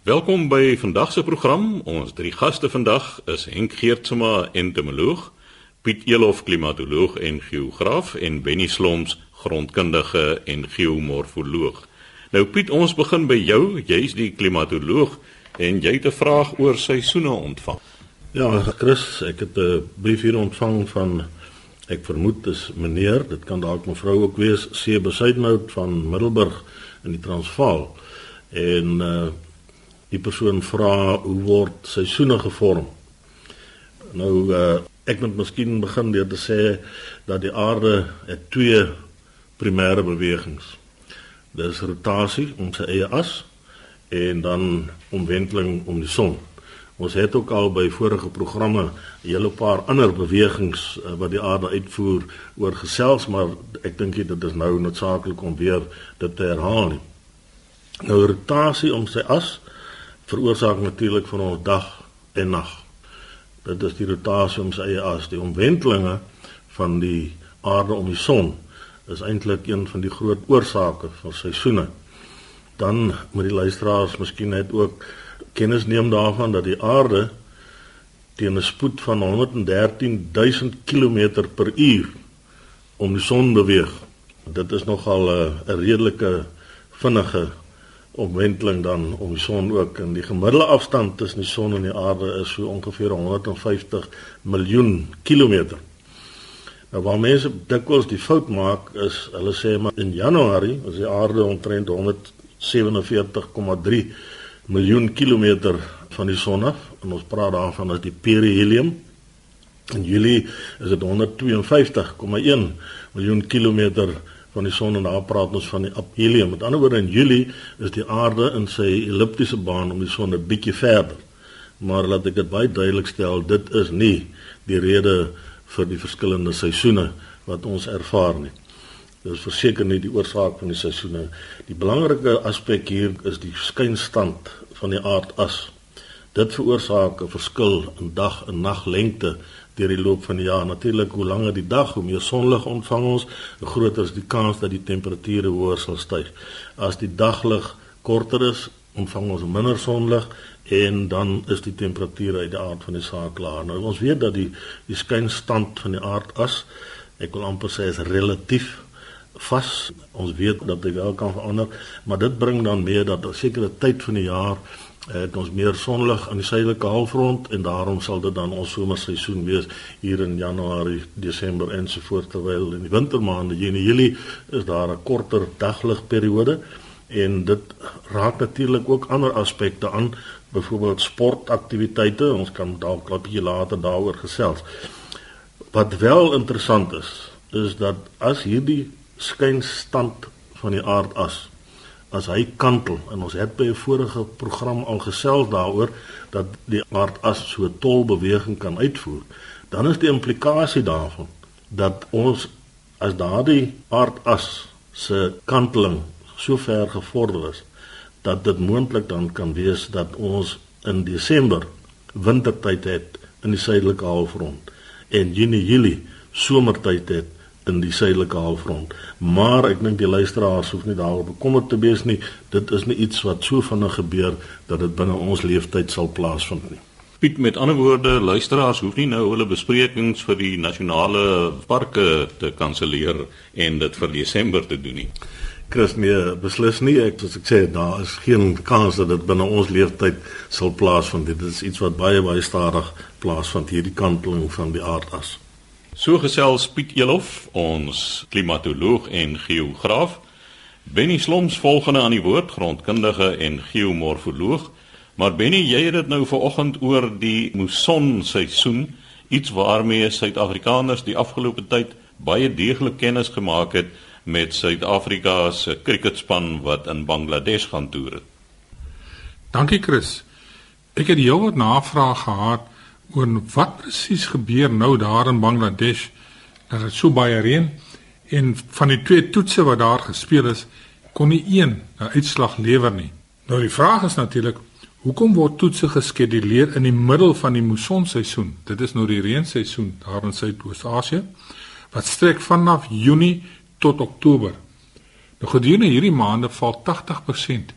Welkom by vandag se program. Ons drie gaste vandag is Henk Geertsma, entomoloog, Piet Elof, klimatoloog en geograaf en Benny Sloms, grondkundige en geomorfoloog. Nou Piet, ons begin by jou. Jy's die klimatoloog en jy het 'n vraag oor seisoene ontvang. Ja, Chris, ek het 'n brief hier ontvang van ek vermoed dis meneer, dit kan dalk mevrou ook wees, C Besuidenhout van Middelburg in die Transvaal. En uh die persoon vra hoe word seisoene gevorm? Nou uh ek moet miskien begin deur te sê dat die aarde het twee primêre bewegings. Dis rotasie om sy eie as en dan omwenteling om die son. Ons het ook al by vorige programme 'n hele paar ander bewegings uh, wat die aarde uitvoer oor gesels, maar ek dink dit is nou noodsaaklik om weer dit te herhaal. Nou rotasie om sy as veroorsaak natuurlik van ons dag en nag. Dit is die rotasie om sy eie as, die omwentelinge van die aarde om die son is eintlik een van die groot oorsake van seisoene. Dan moet die luisteraars miskien net ook kennis neem daarvan dat die aarde teen 'n spoed van 113 000 km per uur om die son beweeg. Dit is nogal 'n 'n redelike vinnige omwenteling dan om die son ook en die gemiddelde afstand tussen die son en die aarde is so ongeveer 150 miljoen kilometer. Nou waar mense dikwels die fout maak is hulle sê maar in Januarie is die aarde omtrent 147,3 miljoen kilometer van die son af en ons praat daarvan as die perihelium. In Julie is dit 152,1 miljoen kilometer van die son en daar praat ons van die aphelium. Met ander woorde in Julie is die aarde in sy elliptiese baan om die son 'n bietjie verder. Maar laat ek dit baie duidelik stel, dit is nie die rede vir die verskillende seisoene wat ons ervaar nie. Dit is verseker nie die oorsaak van die seisoene. Die belangrike aspek hier is die skynstand van die aardas. Dit veroorsaak 'n verskil in dag en naglengte deur die loop van die jaar. Natuurlik, hoe langer die dag, hoe meer sonlig ontvang ons, hoe groter is die kans dat die temperature hoër sal styg. As die daglig korter is, ontvang ons minder sonlig en dan is die temperature uit die aard van die saak laer. Nou ons weet dat die die skynstand van die aardas, ek wil amper sê is relatief vas. Ons weet dat dit wel kan verander, maar dit bring dan mee dat 'n sekere tyd van die jaar het ons meer sonlig aan die suidelike halfrond en daarom sal dit dan ons somerseisoen wees hier in Januarie, Desember en so voort terwyl in die wintermaande Junie, Julie is daar 'n korter dagligperiode en dit raak natuurlik ook ander aspekte aan, byvoorbeeld sportaktiwiteite. Ons kan dalk 'n bietjie later daaroor gesels. Wat wel interessant is, is dat as hierdie skynstand van die aardas as hy kantel. En ons het by 'n vorige program al gesels daaroor dat die aardas so tol beweging kan uitvoer. Dan is die implikasie daarvan dat ons as daardie aardas se kanteling so ver gevorder is dat dit moontlik dan kan wees dat ons in Desember wintertyd het in die suidelike halfrond en Junie Julie somertyd het in die suidelike halfrond. Maar ek dink die luisteraars hoef nie daaroor bekommerd te wees nie. Dit is nie iets wat so vinnig gebeur dat dit binne ons leeftyd sal plaasvind nie. Piet met ander woorde, luisteraars hoef nie nou hulle besprekings vir die nasionale parke te kanselleer en dit vir Desember te doen nie. Chris nee, beslis nie. Ek soos ek sê, daar is geen kans dat dit binne ons leeftyd sal plaasvind. Dit is iets wat baie baie stadig plaasvind hierdie kanteling van die aardas. So gesels Piet Elof, ons klimatoloog en geograaf. Benny Sloms volgende aan die woord, grondkundige en geomorfoloog. Maar Benny, jy het dit nou vanoggend oor die musonseisoen, iets waarmee Suid-Afrikaners die afgelope tyd baie deeglik kennis gemaak het met Suid-Afrika se kriketspan wat in Bangladesh gaan toer. Dankie Chris. Ek het heelwat navrae gehad oor wat presies gebeur nou daar in Bangladesh dat dit so baie reën en van die twee toetse wat daar gespeel is kon nie een 'n uitslag lewer nie. Nou die vraag is natuurlik hoekom word toetse geskeduleer in die middel van die musonseisoen? Dit is nou die reenseisoen daar in Suidoos-Asië wat strek vanaf Junie tot Oktober. Nou gedurende hierdie maande val 80%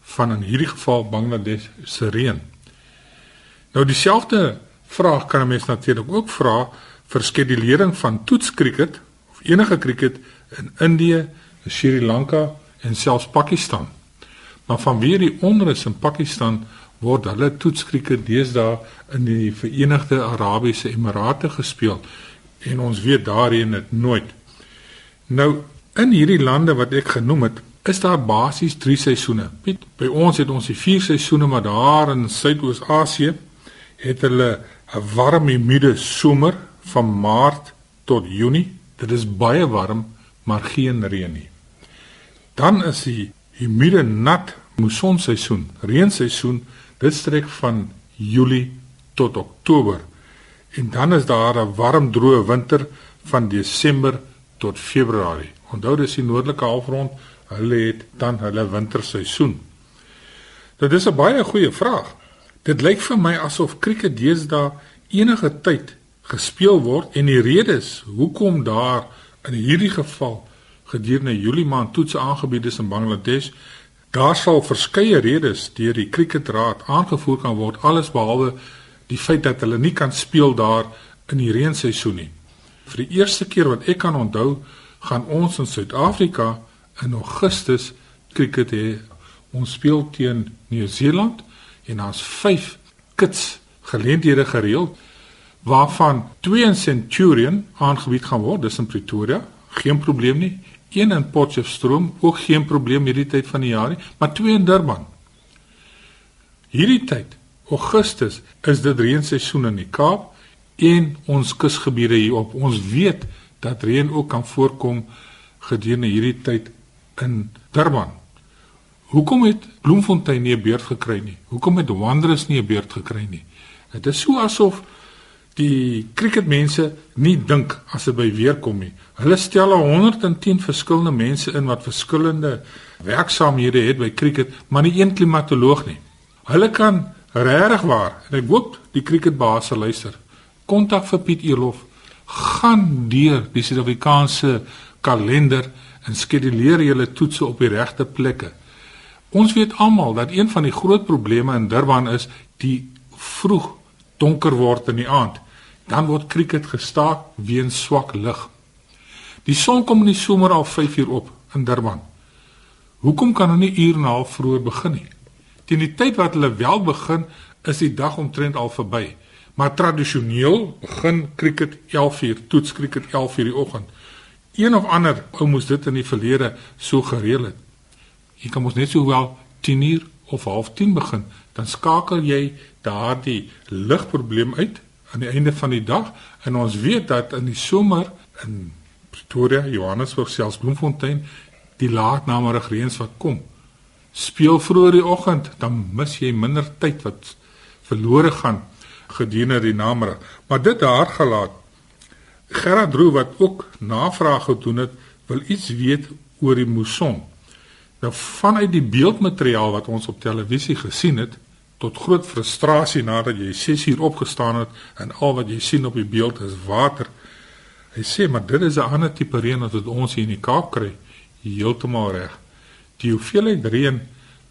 van in hierdie geval Bangladesh se reën. Nou dieselfde vraag kan 'n mens natuurlik ook vra vir skedulering van toetskriket of enige kriket in Indië, Sri Lanka en selfs Pakistan. Maar vanweer die onrus in Pakistan word hulle toetskrieke deesdae in die Verenigde Arabiese Emirate gespeel en ons weet daarin dit nooit. Nou in hierdie lande wat ek genoem het, is daar basies 3 seisoene. Piet, by ons het ons die 4 seisoene, maar daar in Suidoos-Asië het hulle 'n warm humide somer van Maart tot Junie. Dit is baie warm, maar geen reën nie. Dan is die humide nat mussonseisoen, reenseisoen Dit strek van Julie tot Oktober. En dan is daar 'n warm droë winter van Desember tot Februarie. Onthou dis die noordelike halfrond, hulle het dan hulle winterseisoen. Dit is 'n baie goeie vraag. Dit lyk vir my asof krieket deesdae enige tyd gespeel word en die redes hoekom daar in hierdie geval gedurende Julie maand toetse aangebied is in Bangladesh Daar sal verskeie redes deur die kriketraad aangevoer kan word alles behalwe die feit dat hulle nie kan speel daar in die reenseisoen nie. Vir die eerste keer wat ek kan onthou, gaan ons in Suid-Afrika in Augustus kriket hê. Ons speel teen Nieu-Seeland en daar's 5 kits geleenthede gereël waarvan 2 in Centurion aangebied gaan word, dis in Pretoria, geen probleem nie een in Potchefstroom, ook geen probleem hierdie tyd van die jaar nie, maar twee in Durban. Hierdie tyd, Augustus, is dit reenseisoen in die Kaap en ons kusgebiede hierop. Ons weet dat reën ook kan voorkom gedurende hierdie tyd in Durban. Hoekom het Bloemfontein nie 'n beurt gekry nie? Hoekom het Wanderers nie 'n beurt gekry nie? Dit is so asof die cricketmense nie dink as dit by weer kom nie. Hulle stel 110 verskillende mense in wat verskillende werksaamhede het by cricket, maar nie een klimatoloog nie. Hulle kan regtig waar en ek hoop die cricketbaas sal luister. Kontak vir Piet Elof. Gaan deur die Suid-Afrikaanse kalender en skeduleer julle toetse op die regte plekke. Ons weet almal dat een van die groot probleme in Durban is die vroeg donker word in die aand dan word krieket gestaak weens swak lig. Die son kom in die somer al 5 uur op in Durban. Hoekom kan hulle nie uur en 'n half vroeër begin nie? Teen die tyd wat hulle wel begin, is die dag omtrent al verby. Maar tradisioneel begin krieket 11 uur, toets krieket 11 uur die oggend. Een of ander ou moes dit in die verlede so gereël het. Jy kan mos net sowel 10 uur of half 10 begin, dan skakel jy daardie ligprobleem uit aan die einde van die dag en ons weet dat in die somer in Pretoria, Johannesburg, selfs Bloemfontein die laatnamiddag reëns wat kom. Speel vroeër die oggend, dan mis jy minder tyd wat verlore gaan gedurende die namiddag. Maar dit daar gelaat. Gerard Roo wat ook navraag gedoen het, wil iets weet oor die mousson. Nou vanuit die beeldmateriaal wat ons op televisie gesien het, tot groot frustrasie nadat jy 6 uur opgestaan het en al wat jy sien op die beeld is water. Hy sê maar dit is 'n ander tipe reën as wat ons hier in die Kaap kry. Heeltemal reg. Die hoeveelheid reën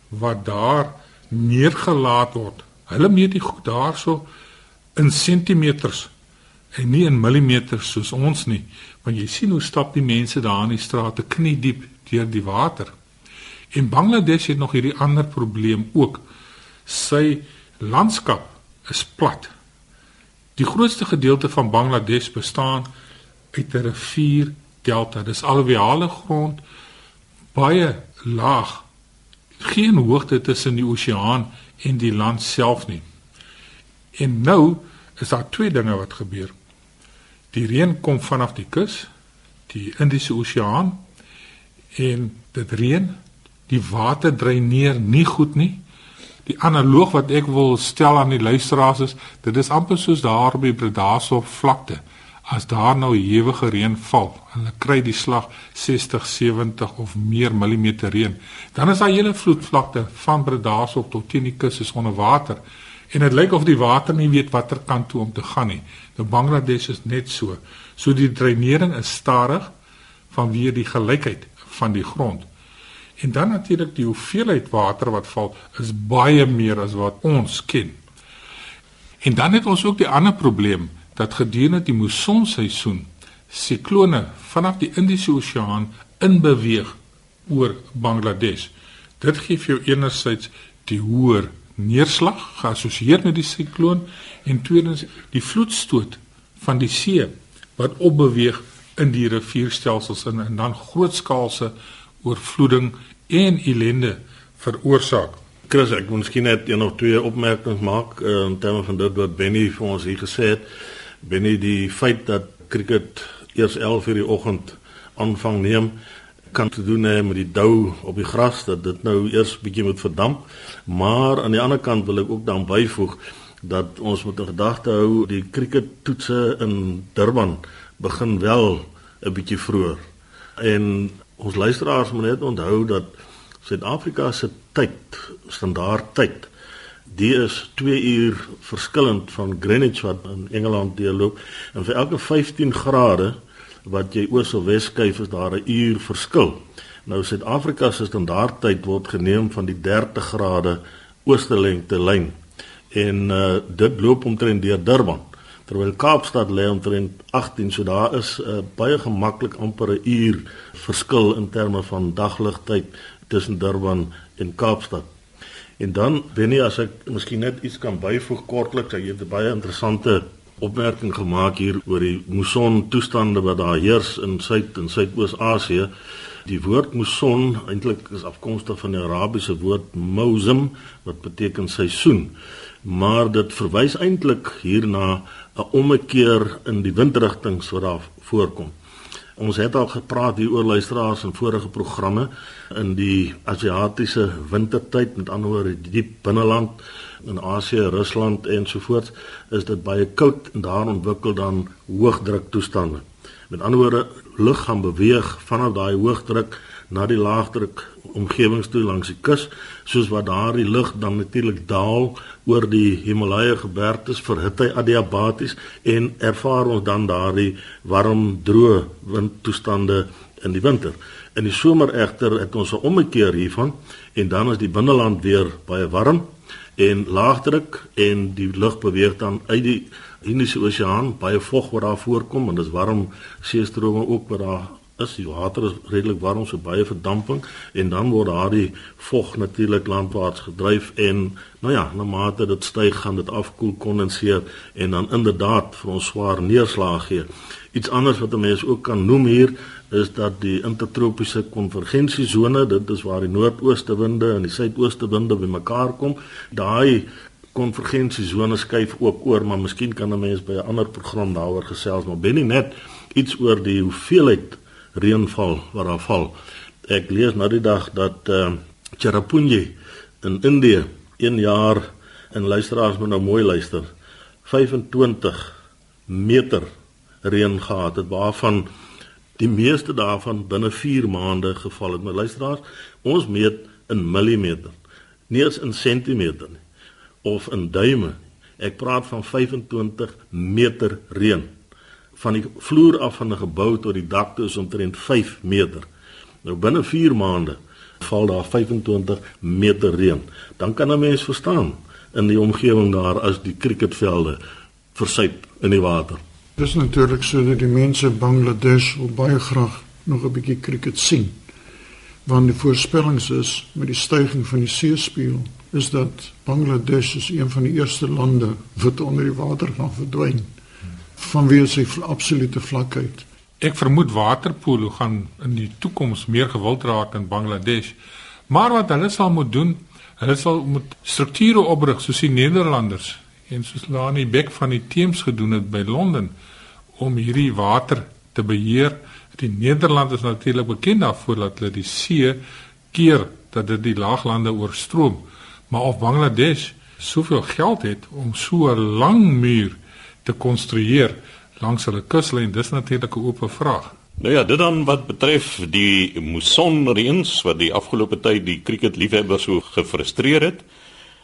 wat daar neergelaat word. Hulle meet dit goed daarso in sentimeters en nie in millimeters soos ons nie. Want jy sien hoe stap die mense daar in die strate knie diep deur die water. En Bangladesh het nog hierdie ander probleem ook sy landskap is plat. Die grootste gedeelte van Bangladesh bestaan uit 'n rivier delta. Dis alluviale grond, baie laag. Geen hoogte tussen die oseaan en die land self nie. En nou is daar twee dinge wat gebeur. Die reën kom vanaf die kus, die Indiese Oseaan en dit reën, die water dreineer nie goed nie Die analoog wat ek wil stel aan die luisteraars is, dit is amper soos daar by Bredasdorp vlakte. As daar nou ewige reën val, hulle kry die slag 60, 70 of meer millimeter reën, dan is daai hele vloedvlakte van Bredasdorp tot teen die kus is onder water. En dit lyk of die water nie weet watter kant toe om te gaan nie. Nou Bangladesh is net so. So die dreinering is stadig vanweë die gelykheid van die grond. En dan natuurlik die hoeveelheid water wat val is baie meer as wat ons ken. En dan het ons ook die ander probleem dat gedurende die mussonseisoen siklone vanaf die Indiese Oseaan inbeweeg oor Bangladesh. Dit gee vir jou enerzijds die hoër neerslag geassosieer met die sikloon en tweedens die vloedstoot van die see wat opbeweeg in die rivierstelsels in en dan grootskaalse oorvloeding en ellende veroorsaak. Chris, ek wil miskien net een of twee opmerkings maak uh, in terme van dit wat Benny vir ons hier gesê het. Benny die feit dat cricket eers 11:00 in die oggend aanvang neem kan te doen hê met die dou op die gras dat dit nou eers bietjie moet verdamp. Maar aan die ander kant wil ek ook dan byvoeg dat ons moet in gedagte hou die cricket toetse in Durban begin wel 'n bietjie vroeër. En ons luisteraars moet net onthou dat Suid-Afrika se tyd, standaard tyd, die is 2 uur verskillend van Greenwich wat in Engeland deurloop. En vir elke 15 grade wat jy oos of wes skuif is daar 'n uur verskil. Nou Suid-Afrika se standaard tyd word geneem van die 30 grade ooste lengte lyn en uh, dit loop omtrent deur Durban terwyl Kaapstad lê omtrent 18 so daar is uh, baie gemaklik amper 'n uur verskil in terme van dagligtyd tussen Durban en Kaapstad. En dan Benny as ek miskien net iets kan byvoeg kortliks, jy het 'n baie interessante opmerking gemaak hier oor die muson toestande wat daar heers in Suid en Suidoos-Asië. Die woord muson eintlik is afkomstig van die Arabiese woord mausim wat beteken seisoen. Maar dit verwys eintlik hierna 'n ommekeer in die windrigtinge wat daar voorkom. Ons het al gepraat hier oor luisteraars in vorige programme in die Asiatiese wintertyd, met ander woorde die diep binneland in Asië, Rusland ensovoorts, is dit baie koud en daar ontwikkel dan hoëdruk toestande. Met ander woorde, lug gaan beweeg vanaf daai hoëdruk na die laagdruk omgewings toe langs die kus, soos wat daardie lug dan natuurlik daal oor die Himalaya gebergtes verhit hy adiabaties en ervaar ons dan daardie warm droë windtoestande in die winter. In die somer egter het ons 'n ommekeer hiervan en dan is die binneland weer baie warm en laagdruk en die lug beweeg dan uit die Indiese Oseaan, baie vog wat daar voorkom en dis warm seestrome ook wat daar is die water is redelik warm so baie verdamping en dan word daardie vog natuurlik landwaarts gedryf en nou ja na mate dit styg gaan dit afkoel kondenseer en dan inderdaad vir ons swaar neerslag gee. Iets anders wat 'n mens ook kan noem hier is dat die intertropiese konvergensiesone, dit is waar die noordooste winde en die suidooste winde bymekaar kom, daai konvergensiesone skuif ook oor, maar miskien kan 'n mens by 'n ander program daaroor gesels, maar ben nie net iets oor die hoeveelheid reënval wat daar val. Ek lees nou die dag dat uh, Cherrapunji in Indië 1 jaar en luisteraars moet nou mooi luister 25 meter reën gehad het waarvan die meeste daarvan binne 4 maande geval het. Maar luisteraars, ons meet in millimeter, nie eens in sentimeter nie of in duime. Ek praat van 25 meter reën van die vloer af van 'n gebou tot die dak toe is omtrent 5 meter. Nou binne 4 maande val daar 25 meter reën. Dan kan 'n mens verstaan in die omgewing daar as die cricketvelde versuip in die water. Dis natuurlik sodat die mense in Bangladesh wil baie graag nog 'n bietjie cricket sien. Want die voorspellings is met die stygings van die seespieël is dat Bangladesh is een van die eerste lande wat onder die water gaan verdwyn vanweë sy absolute vlakheid. Ek vermoed waterpolo gaan in die toekoms meer gewild raak in Bangladesh. Maar wat hulle sal moet doen, hulle sal moet strukture oprig soos die Nederlanders en soos die bek van die Theems gedoen het by Londen om hierdie water te beheer. Die Nederlanders is natuurlik bekend daarvoor dat hulle die see keer dat dit die laaglande oorstroom. Maar of Bangladesh soveel geld het om so 'n lang muur te konstrueer langs hulle kuslyn dis natuurlik 'n oop vraag. Nou ja, dit dan wat betref die musonreëns wat die afgelope tyd die cricketliefhebbers so gefrustreer het.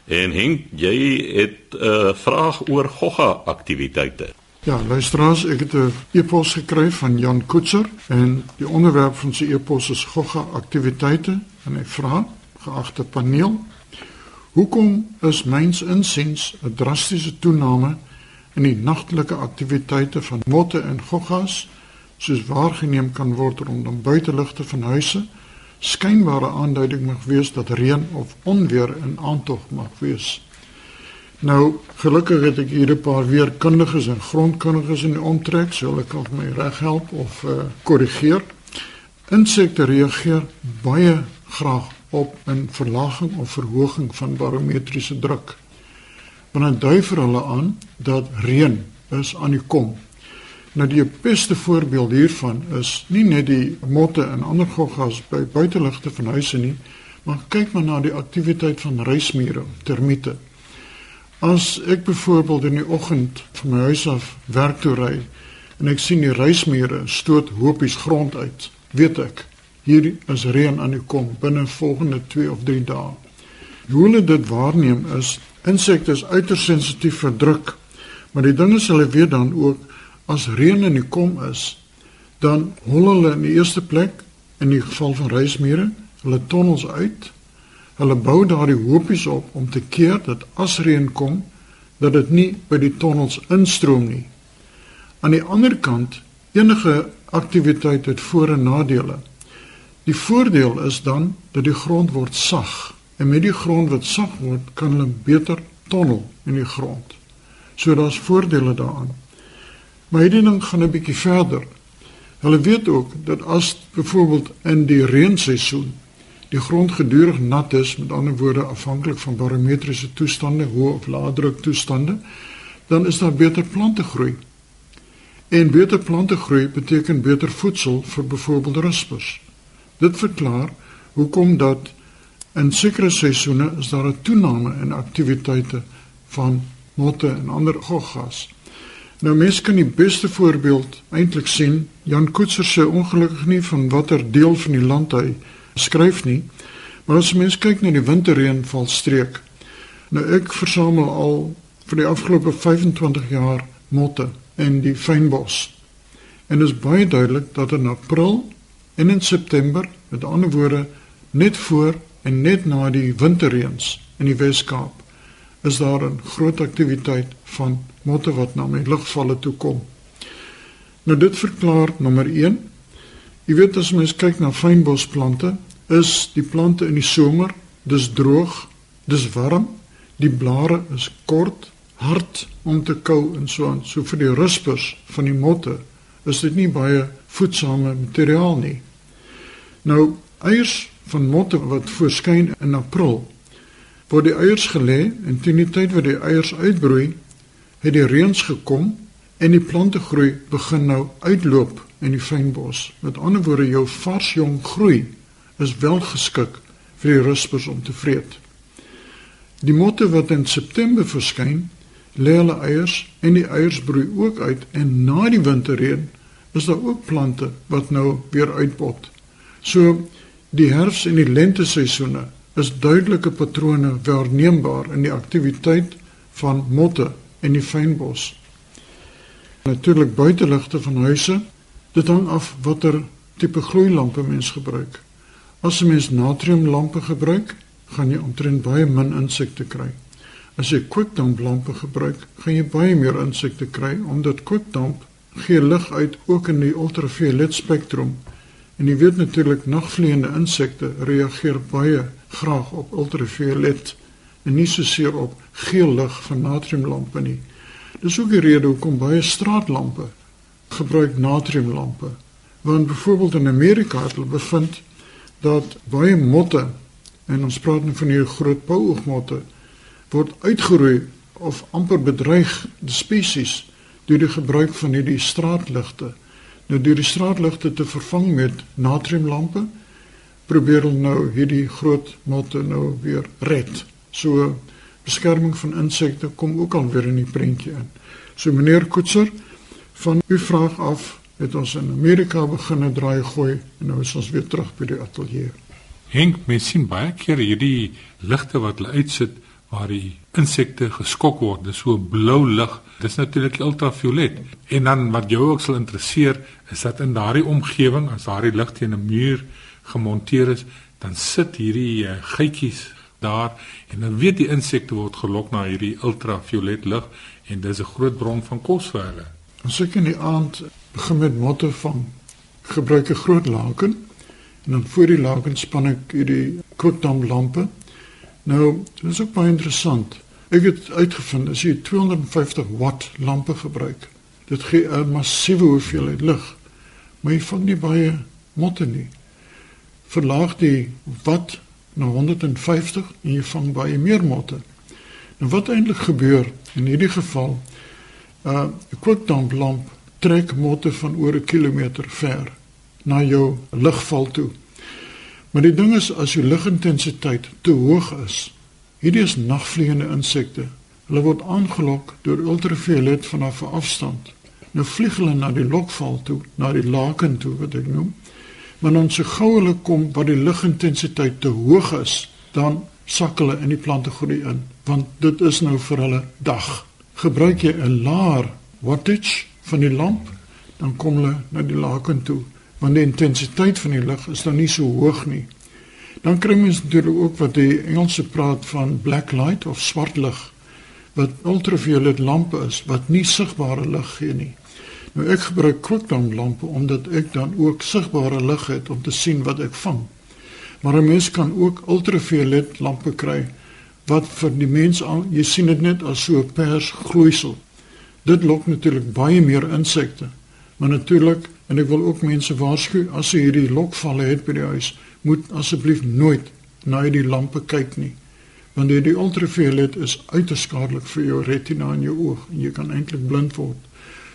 En Henk, jy het 'n uh, vraag oor gogga aktiwiteite. Ja, luisteraars, ek het 'n e-pos gekry van Jan Koetser en die onderwerp van sy e-pos is gogga aktiwiteite en hy vra: Geagte paneel, hoekom is myns insiens 'n drastiese toename in die nagtelike aktiwiteite van motte en goggas soos waargeneem kan word rondom buiteligte van huise? skynbare aanduiding mag wees dat reën of onweer in aantog mag wees. Nou, gelukkig het ek hier 'n paar weerkundiges en grondkundiges in die omtrek, so hulle kan my reghelp of uh, korrigeer. Insekte reageer baie graag op 'n verlaging of verhoging van barometriese druk. Want dit dui vir hulle aan dat reën is aan die kom Nou die beste voorbeeld hiervan is nie net die motte en ander goggas by buiteligte van huise nie, maar kyk maar na die aktiwiteit van reismure, termiete. As ek byvoorbeeld in die oggend van my huis af werk toe ry en ek sien die reismure stoot hopies grond uit, weet ek hier is reën aan die kom binne volgende 2 of 3 dae. Hoe hulle dit waarneem is insekte is uiters sensitief vir druk, maar die ding is hulle weet dan ook as reën in die kom is, dan hol hulle in die eerste plek in die geval van reismure, hulle tonnels uit. Hulle bou daardie hoopies op om te keer dat as reën kom, dat dit nie by die tonnels instroom nie. Aan die ander kant, enige aktiwiteit het voor- en nadele. Die voordeel is dan dat die grond word sag en met die grond wat sag word, kan hulle beter tonnel in die grond. So daar's voordele daaraan. Maar hierdie ding gaan 'n bietjie verder. Hulle weet ook dat as byvoorbeeld in die reenseisoen die grond gedurig nat is, met ander woorde afhanklik van barometriese toestande, hoë of lae druk toestande, dan is daar beter plante groei. En beter plante groei beteken beter voedsel vir byvoorbeeld ruspers. Dit verklaar hoekom dat in sekere seisoene is daar 'n toename in aktiwiteite van motte en ander goggas. Nou mens kan die beste voorbeeld eintlik sien. Jan Koetser sê ongelukkig nie van watter deel van die land hy skryf nie. Maar as mens kyk na die winterreënvalstreek. Nou ek versamel al vir die afgelope 25 jaar motte in die fynbos. En dit is baie duidelik dat in April en in September, met ander woorde, net voor en net na die winterreëns in die Wes-Kaap, is daar 'n groot aktiwiteit van motte wat na my lugvalle toe kom. Nou dit verklaar nommer 1. Jy weet as mens kyk na fynbosplante, is die plante in die somer, dis droog, dis warm, die blare is kort, hard om te kou en so aan. So vir die ruspers van die motte is dit nie baie voedsame materiaal nie. Nou eiers van motte wat voorskyn in April word die eiers gelê en teen die tyd wat die eiers uitbroei, het die reëns gekom en die plante groei begin nou uitloop in die fynbos. Met ander woorde, jou vars jong groei is wel geskik vir die ruspers om te vreet. Die motte wat in September verskyn, lê hulle eiers en die eiers broei ook uit en na die winterreën is daar ook plante wat nou weer uitpot. So die herfs en die lente seisoene is duidelike patrone waarneembaar in die aktiwiteit van motte in die fynbos. Natuurlik buiteligte van huise, dit hang af watter tipe gloeilampe mens gebruik. As 'n mens natriumlampe gebruik, gaan jy omtrent baie min insekte kry. As jy kwikdamplampe gebruik, gaan jy baie meer insekte kry omdat kwikdamp gee lig uit ook in die ultraviolet spektrum. En jy weet natuurlik nagvliegende insekte reageer baie graag op ultraviolet en nie so seer op geel lig van natriumlampe nie. Dis ook die rede hoekom baie straatlampe gebruik natriumlampe. Want byvoorbeeld in Amerika het hulle bevind dat baie motte en ons praat nou van hierdie groot pouoogmotte word uitgeroei of amper bedreig die spesies deur die gebruik van hierdie straatligte. Nou deur die straatligte te vervang met natriumlampe probeer hulle nou hierdie groot motte nou weer red. So beskerming van insekte kom ook al weer in die prentjie in. So meneer Koetser, van u vraag af het ons in Amerika begin draai gooi en nou is ons weer terug by die ateljee. Henk, mens sien baie keer hierdie ligte wat hulle uitsit waar die insekte geskok word. Dis so blou lig. Dis natuurlik ultraviolet. En dan wat jou ook sal interesseer, is dat in daardie omgewing as daardie lig teen 'n muur gemonteer is, dan sit hierdie uh, geitjies daar en dan weet die insekte word gelok na hierdie ultraviolet lig en dis 'n groot bron van kos vir hulle. As ek in die aand begin met motte vang, gebruik 'n groot laken en dan voor die laken span ek hierdie kookdamplampe. Nou, dit is ook baie interessant. Ek het uitgevind as jy 250 watt lampe gebruik, dit gee 'n massiewe hoeveelheid lig. Maar jy vang nie baie motte nie. Verlaag die watt na 150 en jy vang baie meer motte. Nou wat eintlik gebeur in hierdie geval, uh 'n kookdamplamp trek motte van oor 'n kilometer ver na jou ligval toe. Maar die ding is as jou ligintensiteit te hoog is, hierdie is nagvliegende insekte. Hulle word aangelok deur ultraviolet vanaf 'n afstand. Nou vlieg hulle na die lokval toe, na die laken toe wat ek noem. Maar dan so gou hulle kom waar die ligintensiteit te hoog is, dan sak hulle in die plantegroei in, want dit is nou vir hulle dag. Gebruik jy 'n laer wattage van die lamp, dan kom hulle na die laken toe want die intensiteit van die lig is dan nie so hoog nie. Dan kry mens natuurlik ook wat die Engelse praat van black light of swart lig wat ultraviolet lampe is wat nie sigbare lig gee nie. Nou ek gebruik kwikdam lampe omdat ek dan ook sigbare lig het om te sien wat ek vang. Maar 'n mens kan ook ultraviolet lampe kry wat vir die mens aan jy sien dit net as so 'n pers gloeisel. Dit lok natuurlik baie meer insekte. Maar natuurlik En ek wil ook mense waarsku as jy hierdie lokvalle het by die huis, moet asseblief nooit na die lampe kyk nie. Want die ultraviolet is uiters skadelik vir jou retina en jou oog en jy kan eintlik blind word.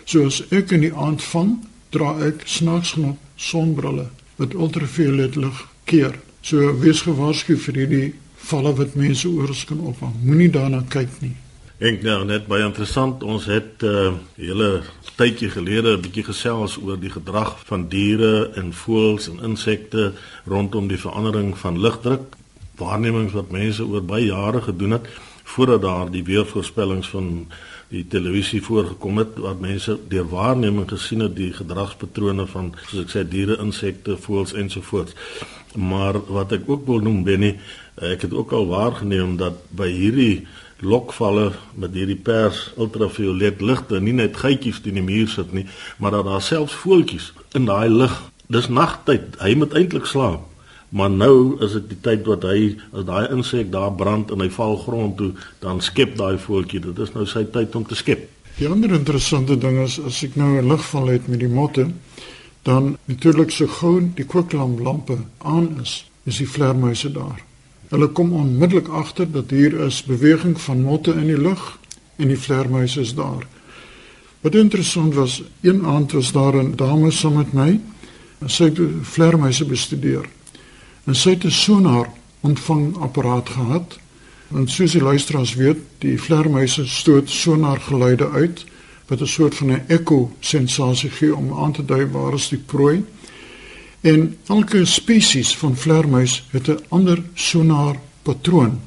So as ek in die aand vang, dra ek snaaks genoeg sonbrille wat ultraviolet lig keer. So wees gewaarsku vir hierdie valle wat mense oor kan opvang. Moenie daarna kyk nie. Ek nou net baie interessant. Ons het 'n uh, hele tydjie gelede 'n bietjie gesels oor die gedrag van diere en voëls en insekte rondom die verandering van lugdruk. Waarnemings wat mense oor baie jare gedoen het voordat daar die weervoorspellings van die televisie voorgekom het wat mense deur waarneming gesien het die gedragspatrone van soos ek sê diere, insekte, voëls ensovoorts. Maar wat ek ook wil noem Benny, ek het ook al waargeneem dat by hierdie lokvalle met hierdie pers ultraviolet ligte nie net geitjies teen die muur sit nie, maar dat daar selfs voeltjies in daai lig. Dis nagtyd. Hy moet eintlik slaap. Maar nou is dit die tyd wat hy as daai insek daar brand en hy val grond toe, dan skep daai voeltjie. Dit is nou sy tyd om te skep. Die ander interessante ding is as ek nou 'n ligval het met die motte, dan natuurlik so gou die kwiklamp aan is, is die vleermuise daar. Hulle kom onmiddellik agter dat hier is beweging van motte in die lug en die vleermuise is daar. Wat interessant was, een aand was daar 'n dame saam met my. Sy het vleermuise bestudeer. En sy het 'n sonar ontvang apparaat gehad. En soos die luisteraars weet, die vleermuise stoot sonar geluide uit wat 'n soort van 'n ekko sensasie gee om aan te dui waar is die prooi. En elke spesies van vleermuis het 'n ander sonar patroon.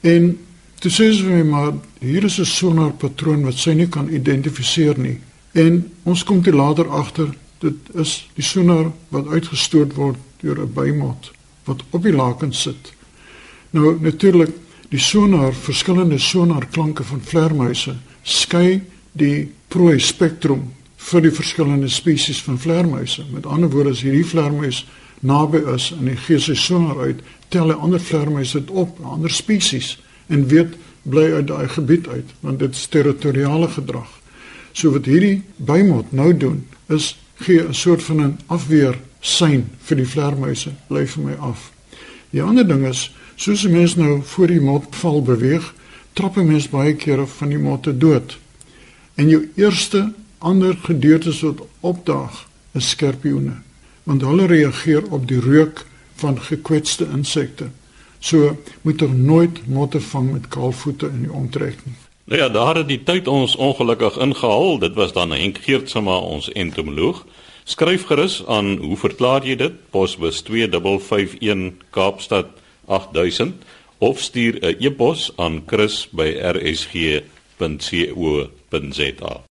En toe sê my maar hier is 'n sonar patroon wat sy nie kan identifiseer nie. En ons kom te later agter dit is die sonar wat uitgestoot word deur 'n bymot wat op die laken sit. Nou natuurlik die sonar verskillende sonar klanke van vleermuise skei die prooi spektrum vir die verskillende spesies van vleermuise. Met ander woorde, as hierdie vleermuis naby is en hy gee sy sonar uit, tel hy ander vleermuise dit op, ander spesies en weet bly uit daai gebied uit, want dit is territoriale gedrag. So wat hierdie bymot nou doen, is gee 'n soort van 'n afweer sein vir die vleermuise, bly vir my af. Die ander ding is, soos 'n mens nou voor die mot val beweeg, trap 'n mens baie kere van die motte dood. En jou eerste ander gedeeltes wat opdaag is skorpioene want hulle reageer op die reuk van gekwetste insekte. So moet er nooit motte vang met kaalvoete in die omtrek nie. Nou ja, daar het die tyd ons ongelukkig ingehaal. Dit was dan Henk Geertsma ons entomoloog. Skryf gerus aan hoe verklaar jy dit? Posbus 2551 Kaapstad 8000 of stuur 'n e-pos aan chris@rsg.co.za.